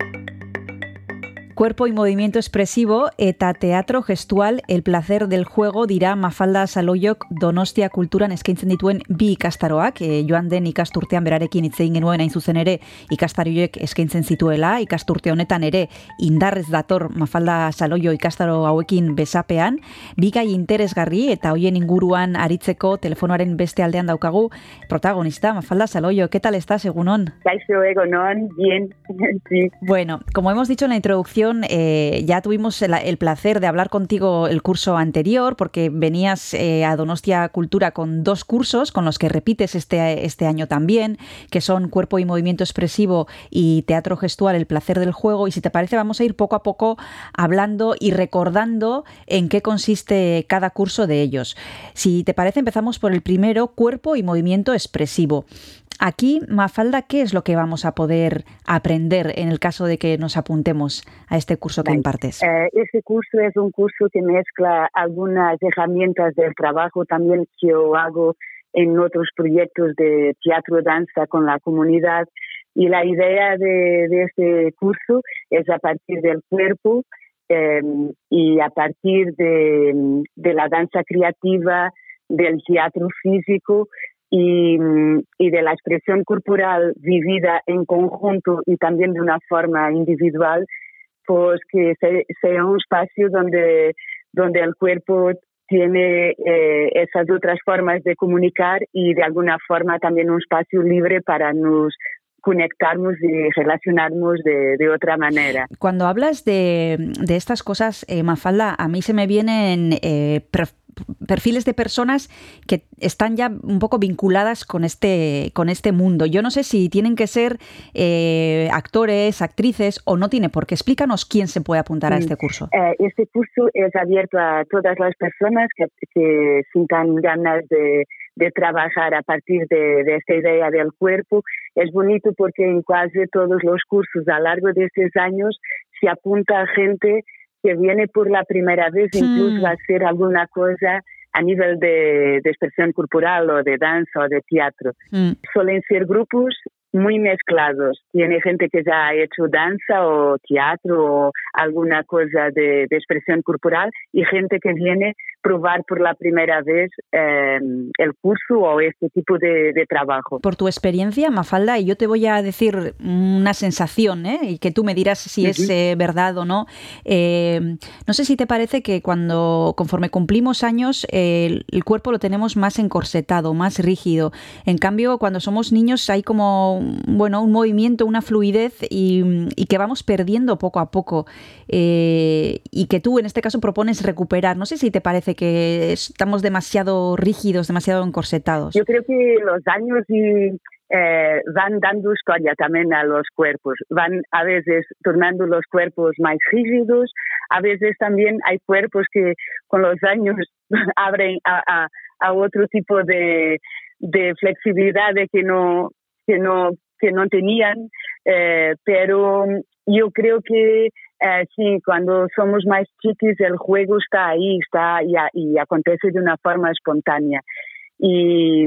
Thank you. Cuerpo y movimiento expresivo eta teatro gestual el placer del juego dira Mafalda Saloiok Donostia kulturan eskaintzen dituen bi ikastaroak, e, joan den ikasturtean berarekin hitz egin genuen hain zuzen ere ikastarioek eskaintzen zituela, ikasturte honetan ere indarrez dator Mafalda Saloio ikastaro hauekin besapean, bi gai interesgarri eta hoien inguruan aritzeko telefonoaren beste aldean daukagu protagonista Mafalda Saloio, ¿qué tal estás, egunon? Kaixo, egunon, bien, sí. Bueno, como hemos dicho en la introducción, eh, ya tuvimos el, placer de hablar contigo el curso anterior, porque venías eh, a Donostia Cultura con dos cursos, con los que repites este, este año también, que son Cuerpo y Movimiento Expresivo y Teatro Gestual, El Placer del Juego. Y si te parece, vamos a ir poco a poco hablando y recordando en qué consiste cada curso de ellos. Si te parece, empezamos por el primero, Cuerpo y Movimiento Expresivo. Aquí, Mafalda, ¿qué es lo que vamos a poder aprender en el caso de que nos apuntemos a este curso que impartes? Eh, este curso es un curso que mezcla algunas herramientas del trabajo también que yo hago en otros proyectos de teatro danza con la comunidad y la idea de, este curso es a partir del cuerpo em, y a partir de, de la danza creativa, del teatro físico y, de la expresión corporal vivida en conjunto y también de una forma individual, pues que sea un espacio donde, donde el cuerpo tiene eh, esas otras formas de comunicar y de alguna forma también un espacio libre para nos conectarnos y relacionarnos de, de otra manera. Cuando hablas de, de estas cosas, eh, Mafalda, a mí se me vienen eh, perfiles de personas que están ya un poco vinculadas con este, con este mundo. Yo no sé si tienen que ser eh, actores, actrices o no tiene por qué. Explícanos quién se puede apuntar a este curso. Eh, este curso es abierto a todas las personas que, que sientan ganas de, de trabajar a partir de, de, esta idea del cuerpo. Es bonito porque en casi todos los cursos a lo largo de estos años se apunta gente que viene por la primera vez, incluso mm. a hacer alguna cosa a nivel de, de, expresión corporal o de danza o de teatro. Mm. Suelen ser grupos muy mezclados. Tiene gente que ya ha hecho danza o teatro o alguna cosa de, expresión corporal y gente que viene probar por la primera vez eh, el curso o este tipo de, trabajo. Por tu experiencia, Mafalda, y yo te voy a decir una sensación ¿eh? y que tú me dirás si es eh, verdad o no. no sé si te parece que cuando, conforme cumplimos años, el, el cuerpo lo tenemos más encorsetado, más rígido. En cambio, cuando somos niños hay como bueno, un movimiento, una fluidez y, que vamos perdiendo poco a poco eh, y que tú en este caso propones recuperar. No sé si te parece que estamos demasiado rígidos, demasiado encorsetados. Yo creo que los años eh, van dando historia también a los cuerpos. Van a veces tornando los cuerpos más rígidos, a veces también hay cuerpos que con los años abren a, otro tipo de, de flexibilidad de que no que no, que no tenían, eh, pero yo creo que eh, sí, cuando somos más chiquis el juego está ahí, está y, acontece de una forma espontánea. Y,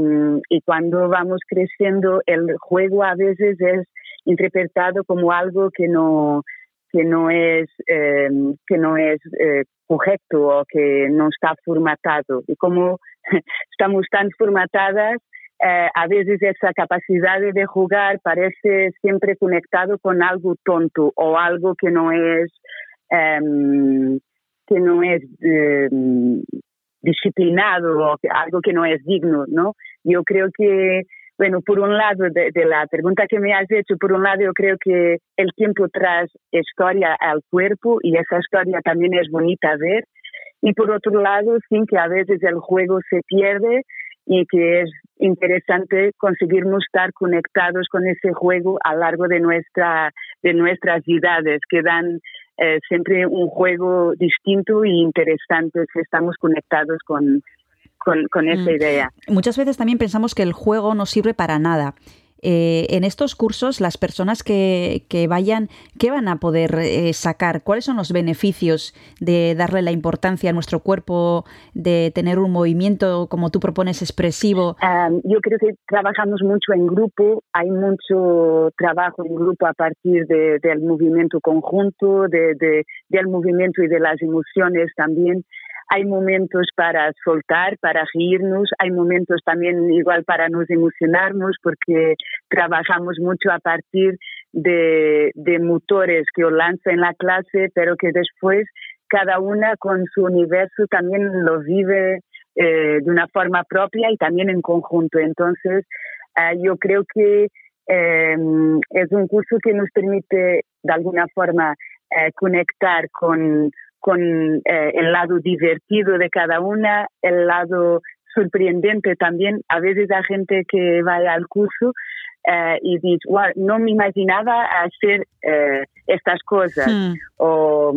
cuando vamos creciendo, el juego a veces es interpretado como algo que no que no es eh, que no es eh, correcto o que no está formatado y como estamos tan formatadas eh, a veces esa capacidad de jugar parece siempre conectado con algo tonto o algo que no es em, que no es em, disciplinado o algo que no es digno, ¿no? Yo creo que bueno, por un lado, de, la pregunta que me has hecho, por un lado yo creo que el tiempo tras historia al cuerpo y esa historia también es bonita ver. Y por otro lado, sí que a veces el juego se pierde y que es interesante conseguirnos estar conectados con ese juego a lo largo de, nuestra, de nuestras vidas, que dan eh, siempre un juego distinto y interesante si estamos conectados con, con, esa mm. idea. Muchas veces también pensamos que el juego no sirve para nada. Eh, en estos cursos, las personas que, que, vayan, ¿qué van a poder eh, sacar? ¿Cuáles son los beneficios de darle la importancia a nuestro cuerpo, de tener un movimiento, como tú propones, expresivo? yo creo que trabajamos mucho en grupo, hay mucho trabajo en grupo a partir del movimiento conjunto, de, del movimiento y de las emociones también hay momentos para soltar, para reírnos, hay momentos también igual para nos emocionarnos porque trabajamos mucho a partir de, motores que os lanza en la clase, pero que después cada una con su universo también lo vive eh, de una forma propia y también en conjunto. Entonces, eh, yo creo que em, es un curso que nos permite de alguna forma eh, conectar con, con eh, el lado divertido de cada una, el lado sorprendente también. A veces hay gente que va al curso eh, y dice, wow, no me imaginaba hacer eh, estas cosas. Hmm. O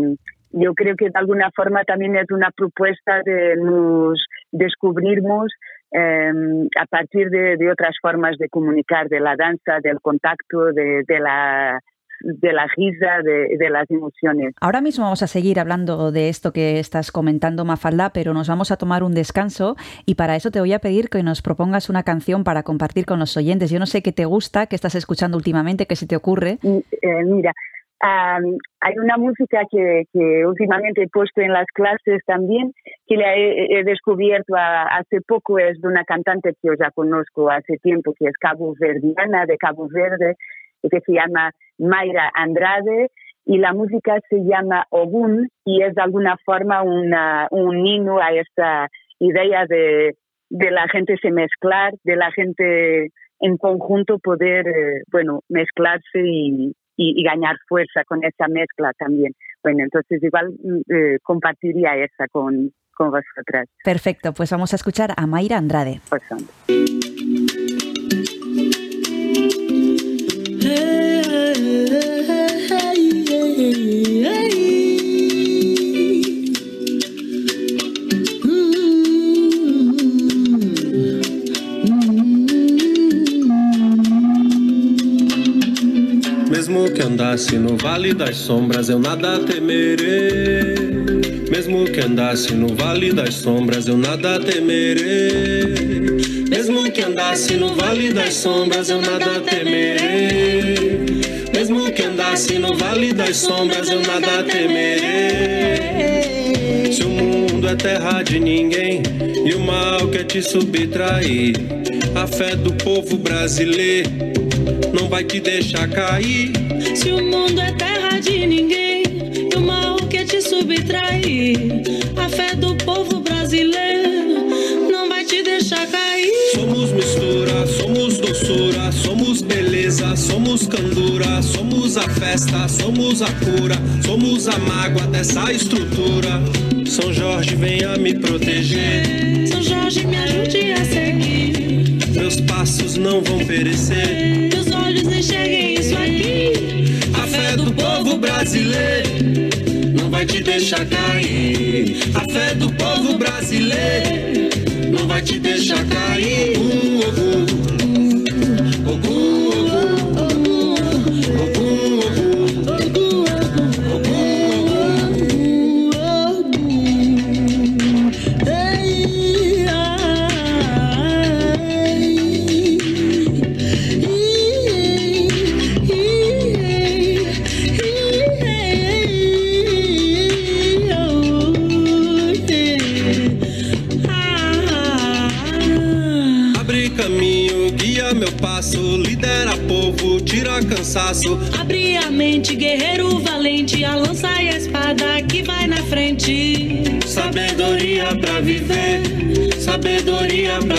yo creo que de alguna forma también es una propuesta de nos descubrirnos em, a partir de, otras formas de comunicar, de la danza, del contacto, de la de la risa, de, las emociones. Ahora mismo vamos a seguir hablando de esto que estás comentando, Mafalda, pero nos vamos a tomar un descanso y para eso te voy a pedir que nos propongas una canción para compartir con los oyentes. Yo no sé qué te gusta, qué estás escuchando últimamente, qué se te ocurre. Mm, eh, mira, hay una música que, últimamente he puesto en las clases también, que la he, descubierto hace poco, es de una cantante que yo ya conozco hace tiempo, que es Cabo Verdiana, de Cabo Verde, que se llama Mayra Andrade y la música se llama Ogun y es de alguna forma una, un himno a esta idea de, de la gente se mezclar, de la gente en conjunto poder, eh, bueno, mezclarse y, y, ganar fuerza con esa mezcla también. Bueno, entonces igual mm, eh, compartiría esa con, con vosotras. Perfecto, pues vamos a escuchar a Mayra Andrade. Pues Mesmo que andasse no vale das sombras, eu nada temerei. Mesmo que andasse no vale das sombras, eu nada temerei. Mesmo que andasse no vale das sombras, eu nada temerei. Mesmo que andasse no vale das sombras, eu nada temerei. Se o mundo é terra de ninguém e o mal quer te subtrair, a fé do povo brasileiro não vai te deixar cair. Se o mundo é terra de ninguém e o mal quer te subtrair, a fé do povo brasileiro não vai te deixar cair. Somos mistura, somos doçura, somos beleza, somos candura, somos a festa, somos a cura, somos a mágoa dessa estrutura. São Jorge, venha me proteger. São Jorge, me ajude a seguir. Meus passos não vão perecer. Brasileiro não vai te deixar cair. A fé do povo brasileiro não vai te deixar cair.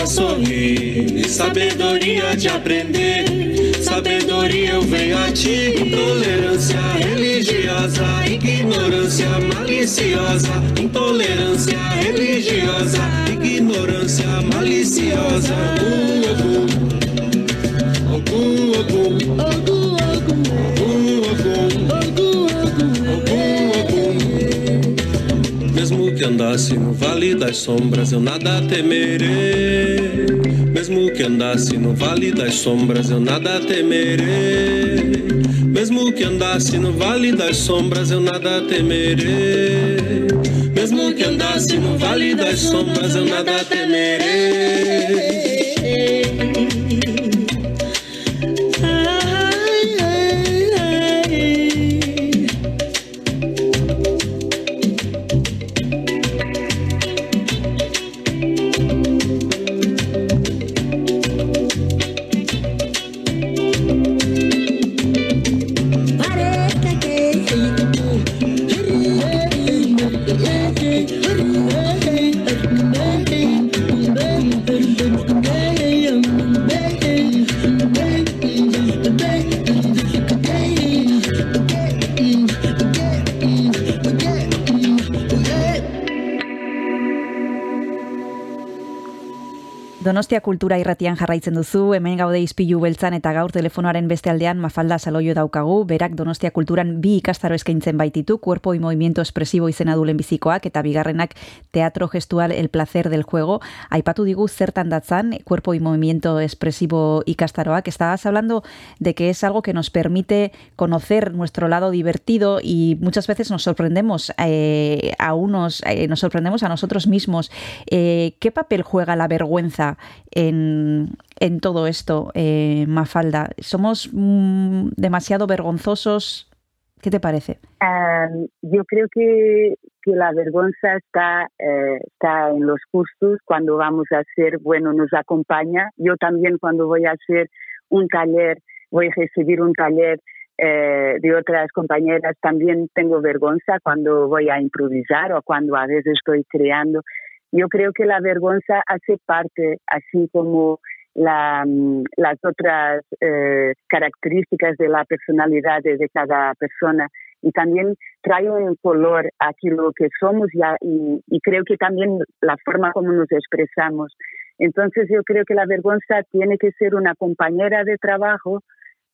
Sorrir, sabedoria de aprender. Sabedoria eu venho a ti, intolerância religiosa, ignorância maliciosa, intolerância religiosa, ignorância maliciosa. Uh, uh, uh. Mesmo que andasse no vale das sombras, eu nada temerei. Mesmo que andasse no vale das sombras, eu nada temerei. Mesmo que andasse no vale das sombras, eu nada temerei. Mesmo que andasse no vale das sombras, eu nada temerei. Donostia kultura irratian jarraitzen duzu, hemen gaude izpilu beltzan eta gaur telefonoaren beste aldean mafalda saloio daukagu, berak Donostia kulturan bi ikastaro eskaintzen baititu, cuerpo y movimiento expresivo izena dulen bizikoak eta bigarrenak teatro gestual el placer del juego. Aipatu digu zertan datzan, cuerpo y movimiento expresivo ikastaroak. Estabas hablando de que es algo que nos permite conocer nuestro lado divertido y muchas veces nos sorprendemos eh, a unos, eh, nos sorprendemos a nosotros mismos. Eh, ¿Qué papel juega la vergüenza en, en todo esto, eh, Mafalda? ¿Somos mm, demasiado vergonzosos? ¿Qué te parece? Um, yo creo que, que, la vergüenza está, eh, está en los cursos, cuando vamos a hacer, bueno, nos acompaña. Yo también cuando voy a hacer un taller, voy a recibir un taller eh, de otras compañeras, también tengo vergüenza cuando voy a improvisar o cuando a veces estoy creando. Yo creo que la vergüenza hace parte, así como la, mm, las otras eh, características de la personalidad de, cada persona y también trae un color aquí lo que somos ya, y, y, creo que también la forma como nos expresamos. Entonces yo creo que la vergüenza tiene que ser una compañera de trabajo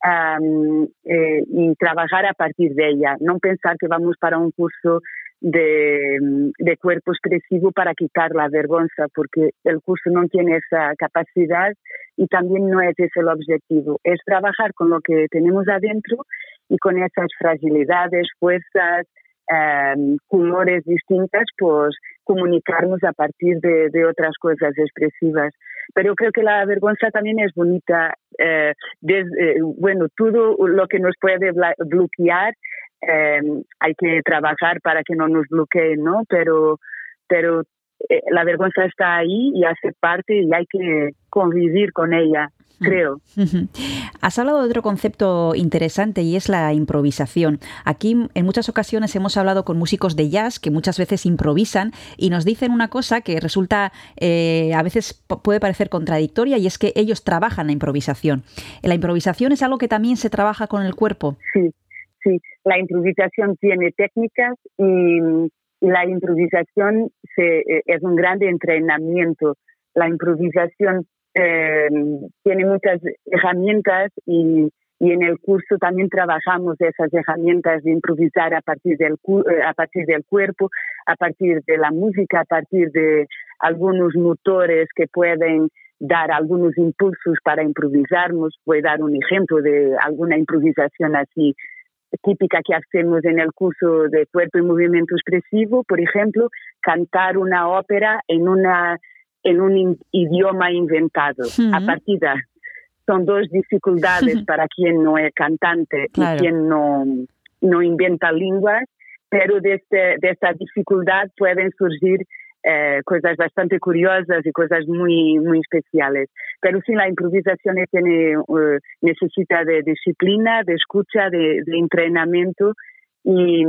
um, eh, y trabajar a partir de ella, no pensar que vamos para un curso de, de, cuerpo expresivo para quitar la vergüenza, porque el curso no tiene esa capacidad y también no es ese el objetivo. Es trabajar con lo que tenemos adentro y con esas fragilidades, fuerzas, eh, colores distintas, pues comunicarnos a partir de, de, otras cosas expresivas. Pero creo que la vergüenza también es bonita. Eh, desde, bueno, todo lo que nos puede bloquear eh, hay que trabajar para que no nos bloqueen, ¿no? Pero, pero eh, la vergüenza está ahí y hace parte y hay que convivir con ella creo. Has hablado de otro concepto interesante y es la improvisación. Aquí en muchas ocasiones hemos hablado con músicos de jazz que muchas veces improvisan y nos dicen una cosa que resulta eh, a veces puede parecer contradictoria y es que ellos trabajan la improvisación. ¿La improvisación es algo que también se trabaja con el cuerpo? Sí, sí, la improvisación tiene técnicas y, la improvisación se, eh, es un gran entrenamiento. La improvisación eh, tiene muchas herramientas y, y, en el curso también trabajamos esas herramientas de improvisar a partir, del, eh, a partir del cuerpo, a partir de la música, a partir de algunos motores que pueden dar algunos impulsos para improvisarnos. Voy a dar un ejemplo de alguna improvisación así típica que hacemos en el curso de cuerpo y movimiento expresivo, por ejemplo, cantar una ópera en, una, en un idioma inventado, a partir de... Son dos dificultades para quien no es cantante y quien no, no inventa lenguas, pero de, este, de esta dificultad pueden surgir eh, cosas bastante curiosas y cosas muy, muy especiales. Pero sí, la improvisación tiene, uh, necesita de disciplina, de escucha, de, de entrenamiento y,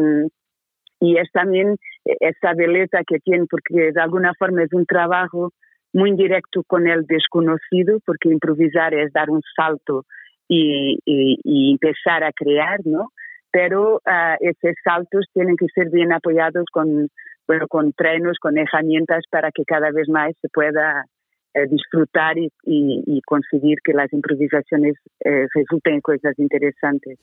y, es también esta belleza que tiene, porque de alguna forma es un trabajo muy indirecto con el desconocido, porque improvisar es dar un salto y, y, y empezar a crear, ¿no? Pero uh, esos saltos tienen que ser bien apoyados con bueno, con trenos, con herramientas para que cada vez más se pueda eh, disfrutar y, conseguir que las improvisaciones eh, resulten cosas interesantes.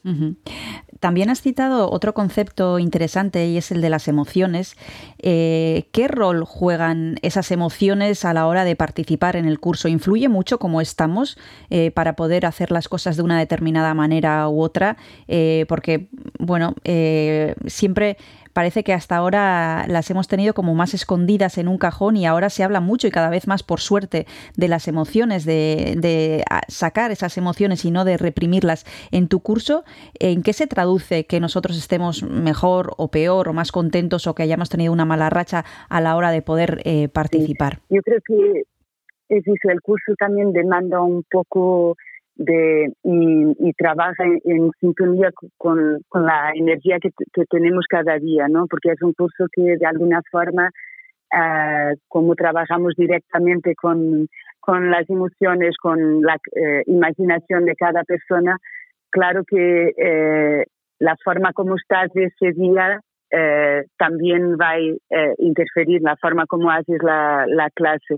También has citado otro concepto interesante y es el de las emociones. Eh, ¿Qué rol juegan esas emociones a la hora de participar en el curso? ¿Influye mucho cómo estamos para poder hacer las cosas de una determinada manera u otra? porque, bueno, siempre parece que hasta ahora las hemos tenido como más escondidas en un cajón y ahora se habla mucho y cada vez más, por suerte, de las emociones, de, sacar esas emociones y no de reprimirlas. En tu curso, ¿en qué se traduce que nosotros estemos mejor o peor o más contentos o que hayamos tenido una mala racha a la hora de poder eh, participar? Yo creo que es eso, el curso también demanda un poco de, y, trabaja en, sintonía con, con, la energía que, que, tenemos cada día, ¿no? Porque es un curso que de alguna forma, uh, como trabajamos directamente con, con las emociones, con la uh, imaginación de cada persona, claro que uh, la forma como estás ese día también va a interferir la forma como haces la, la clase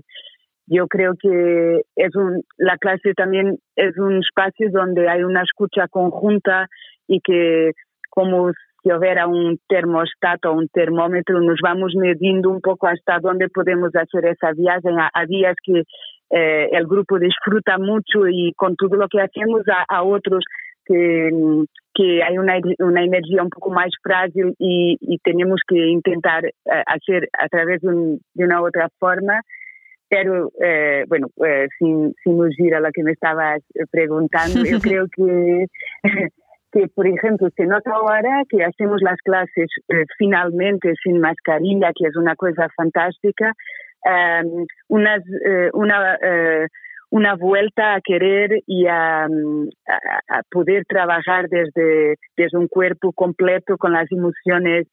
yo creo que es un, la clase también es un espacio donde hay una escucha conjunta y que como si hubiera un termostato o un termómetro, nos vamos midiendo un poco hasta dónde podemos hacer esa viaje. A, días que eh, el grupo disfruta mucho y con todo lo que hacemos a, otros que, que hay una, una, energía un poco más frágil y, tenemos que intentar eh, hacer a través de, de una otra forma pero, eh, bueno, eh, sin, sin ir a lo que me estabas preguntando, yo creo que, que, por ejemplo, se nota ahora que hacemos las clases eh, finalmente sin mascarilla, que es una cosa fantástica, em, unas, una, una vuelta a querer y a, a, poder trabajar desde, desde un cuerpo completo con las emociones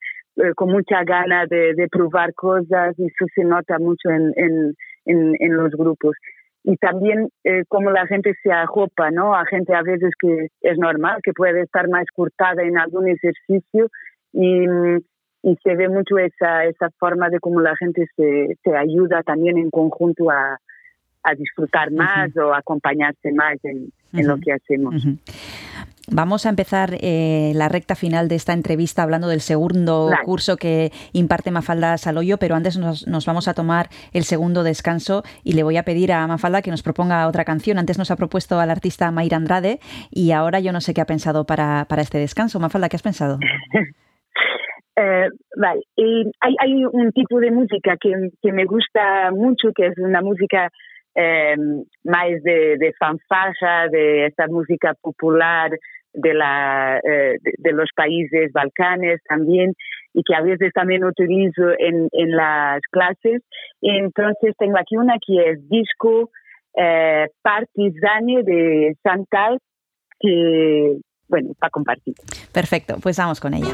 con mucha gana de, de, probar cosas y eso se nota mucho en, en, en, los grupos. Y también eh, como la gente se ajopa, ¿no? A gente a veces que es normal, que puede estar más cortada en algún ejercicio y, y se ve mucho esa, esa forma de cómo la gente se, se ayuda también en conjunto a, a disfrutar más o acompañarse más en, en lo que hacemos. Vamos a empezar eh, la recta final de esta entrevista hablando del segundo curso que imparte Mafalda Saloyo, pero antes nos, vamos a tomar el segundo descanso y le voy a pedir a Mafalda que nos proponga otra canción. Antes nos ha propuesto al artista Mayra Andrade y ahora yo no sé qué ha pensado para, para este descanso. Mafalda, ¿qué has pensado? Eh, vale, hay, hay, un tipo de música que, que me gusta mucho, que es una música eh, más de, de fanfarra, de esta música popular, de, la, eh, de, los países balcanes también y que a veces también utilizo en, en las clases. Entonces tengo aquí una que es disco eh, Partizane de Santal, que, bueno, para compartir. Perfecto, pues vamos con ella.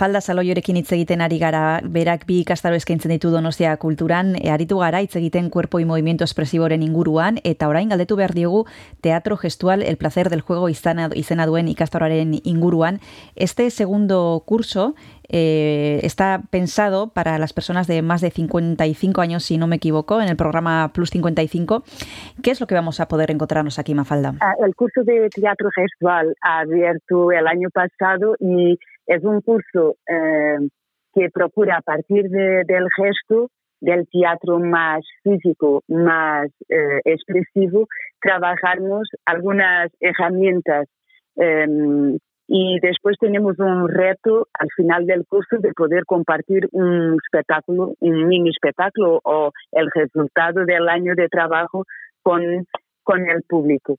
Mafalda Saloiorekin hitz egiten ari gara, berak bi ikastaro eskaintzen ditu Donostia Kulturan, e, aritu gara hitz egiten cuerpo y movimiento expresiboren inguruan eta orain galdetu behar diogu teatro gestual el placer del juego izena, izena duen ikastaroaren inguruan. Este segundo curso eh, está pensado para las personas de más de 55 años, si no me equivoco, en el programa Plus 55. ¿Qué es lo que vamos a poder encontrarnos aquí, Mafalda? Ah, el curso de teatro gestual ha abierto el año pasado y es un curso eh, que procura a partir del gesto, del teatro más físico, más eh, expresivo, trabajarnos algunas herramientas em, y después tenemos un reto al final del curso de poder compartir un espectáculo, un mini espectáculo o el resultado del año de trabajo con, con el público.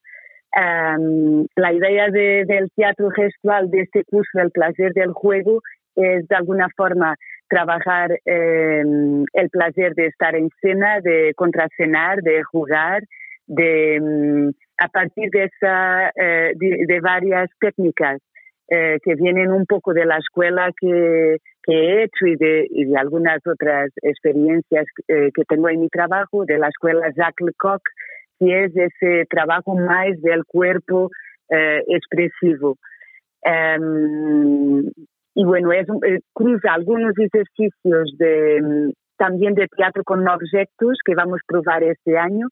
Um, la idea de, del teatro gestual de este curso, El placer del juego, es de alguna forma trabajar eh, el placer de estar en escena, de contracenar, de jugar, de um, a partir de, esa, eh, de, de, varias técnicas eh, que vienen un poco de la escuela que, que he hecho y de, y de, algunas otras experiencias eh, que tengo en mi trabajo, de la escuela Jacques Lecoq, que es ese trabajo más del cuerpo eh, expresivo. Um, y bueno, es, eh, cruza algunos ejercicios de, también de teatro con objetos que vamos a probar este año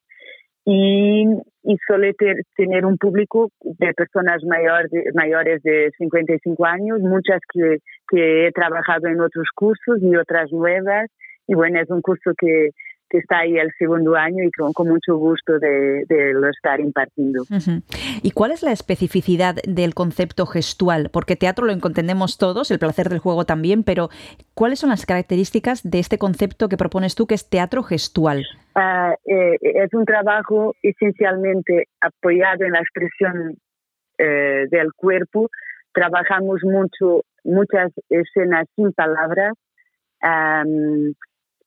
y, y suele ter, tener un público de personas mayores de 55 años, muchas que, que he trabajado en otros cursos y otras nuevas. Y bueno, es un curso que, que está ahí el segundo año y con, mucho gusto de, lo estar impartiendo. ¿Y cuál es la especificidad del concepto gestual? Porque teatro lo entendemos todos, el placer del juego también, pero ¿cuáles son las características de este concepto que propones tú, que es teatro gestual? Ah, eh, es un trabajo esencialmente apoyado en la expresión eh, del cuerpo. Trabajamos mucho, muchas escenas sin palabras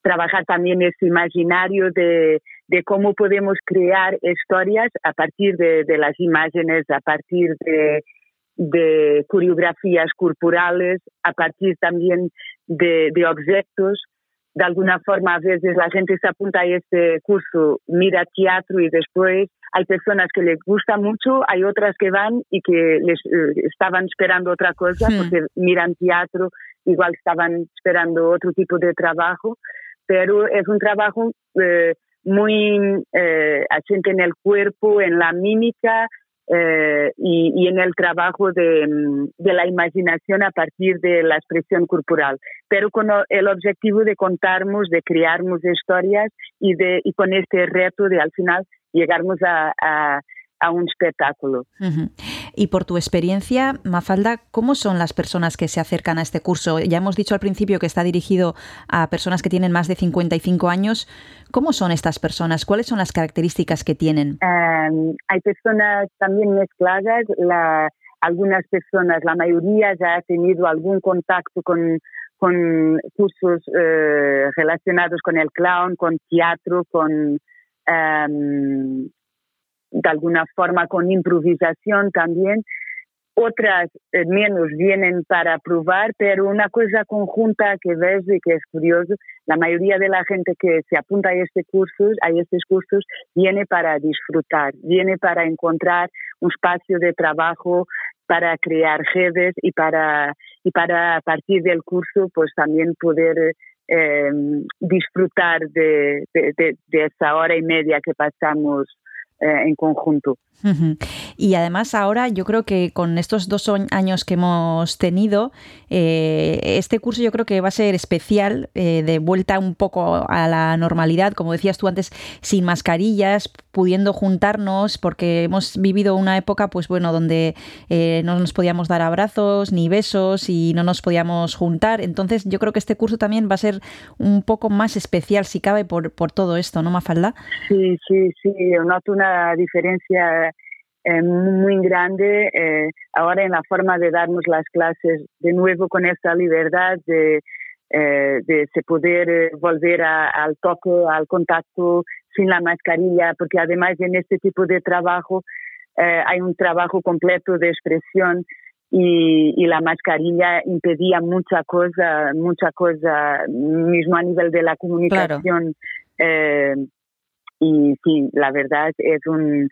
trabajar también ese imaginario de, de, cómo podemos crear historias a partir de, de las imágenes, a partir de, de, coreografías corporales, a partir también de, objetos. De alguna forma, a veces la gente se apunta a este curso, mira teatro y después hay personas que les gusta mucho, hay otras que van y que les eh, estaban esperando otra cosa hmm. porque miran teatro, igual estaban esperando otro tipo de trabajo pero es un trabajo eh, muy eh, en el cuerpo, en la mímica eh, y, en el trabajo de, la imaginación a partir de la expresión corporal, pero con el objetivo de contarnos, de crearnos historias y, de, y con este reto de al final llegarnos a un espectáculo. Y por tu experiencia, Mafalda, ¿cómo son las personas que se acercan a este curso? Ya hemos dicho al principio que está dirigido a personas que tienen más de 55 años. ¿Cómo son estas personas? ¿Cuáles son las características que tienen? Em, hay personas también mezcladas. La, algunas personas, la mayoría ya ha tenido algún contacto con, con cursos eh, relacionados con el clown, con teatro, con em, de alguna forma con improvisación también. Otras eh, menos vienen para probar, pero una cosa conjunta que ves y que es curioso, la mayoría de la gente que se apunta a este curso, a estos cursos, viene para disfrutar, viene para encontrar un espacio de trabajo, para crear redes y para, y para a partir del curso pues también poder eh, disfrutar de, de, de, esa hora y media que pasamos eh, en conjunto. Y además ahora yo creo que con estos dos años que hemos tenido, eh, este curso yo creo que va a ser especial, eh, de vuelta un poco a la normalidad, como decías tú antes, sin mascarillas, pudiendo juntarnos, porque hemos vivido una época, pues bueno, donde eh, no nos podíamos dar abrazos ni besos y no nos podíamos juntar. Entonces yo creo que este curso también va a ser un poco más especial, si cabe, por, por todo esto, ¿no, Mafalda? Sí, sí, sí, noto una diferencia eh, muy grande eh, ahora en la forma de darnos las clases de nuevo con esta libertad de, eh, de poder volver al toque, al contacto sin la mascarilla, porque además en este tipo de trabajo hay un trabajo completo de expresión y, y, la mascarilla impedía mucha cosa, mucha cosa, mismo a nivel de la comunicación. y sí, la verdad es un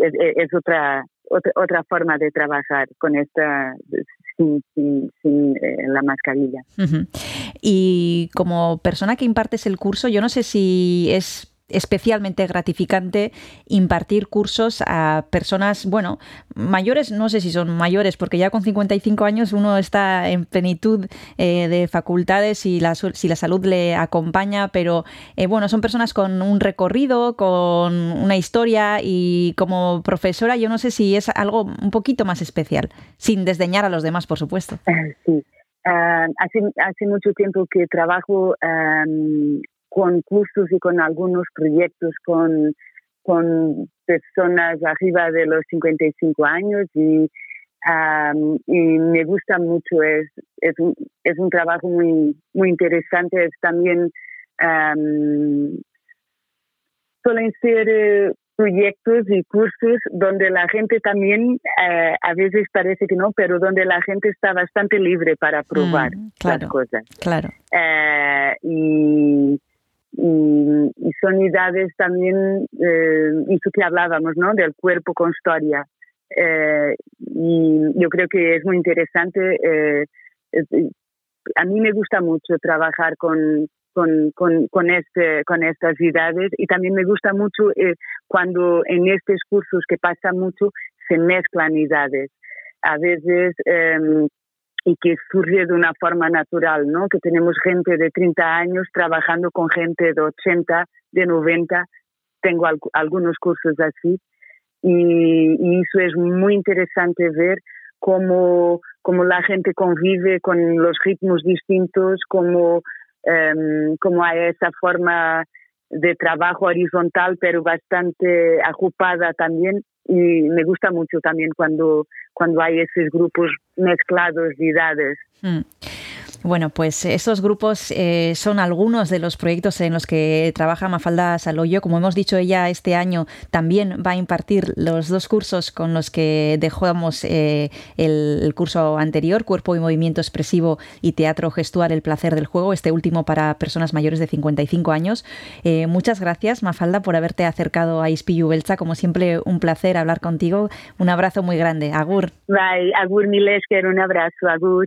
es, otra, otra, forma de trabajar con esta sin, sin, eh, la mascarilla. Y como persona que impartes el curso, yo no sé si es especialmente gratificante impartir cursos a personas, bueno, mayores, no sé si son mayores, porque ya con 55 años uno está en plenitud eh, de facultades y la, si la salud le acompaña, pero eh, bueno, son personas con un recorrido, con una historia y como profesora yo no sé si es algo un poquito más especial, sin desdeñar a los demás, por supuesto. Sí. Ah, hace, hace mucho tiempo que trabajo con cursos y con algunos proyectos con, con personas arriba de los 55 años y, y me gusta mucho, es, es, un, es un trabajo muy, muy interesante, es también suelen ser eh, proyectos y cursos donde la gente también, eh, a veces parece que no, pero donde la gente está bastante libre para probar mm, las cosas. Claro. Eh, y y, son idades también, eh, eso que hablábamos, ¿no? Del cuerpo con historia. Eh, y yo creo que es muy interesante. Eh, a mí me gusta mucho trabajar con, con, con, con, este, con estas idades y también me gusta mucho eh, cuando en estos cursos que pasa mucho se mezclan idades. A veces em, y que surge de una forma natural, ¿no? Que tenemos gente de 30 años trabajando con gente de 80 de 90 tengo algunos cursos así. Y, eso es muy interesante ver cómo, cómo la gente convive con los ritmos distintos, cómo, em, cómo hay esa forma de trabajo horizontal pero bastante agrupada también. Y me gusta mucho también cuando, cuando hay esos grupos mezclados de edades. Mm. Bueno, pues estos grupos eh, son algunos de los proyectos en los que trabaja Mafalda Saloyo. Como hemos dicho, ella este año también va a impartir los dos cursos con los que dejamos eh, el, curso anterior, Cuerpo y Movimiento Expresivo y Teatro Gestual, El Placer del Juego, este último para personas mayores de 55 años. Eh, muchas gracias, Mafalda, por haberte acercado a Ispillu Belcha. Como siempre, un placer hablar contigo. Un abrazo muy grande. Agur. Bye. Agur Milesker, un abrazo. Agur.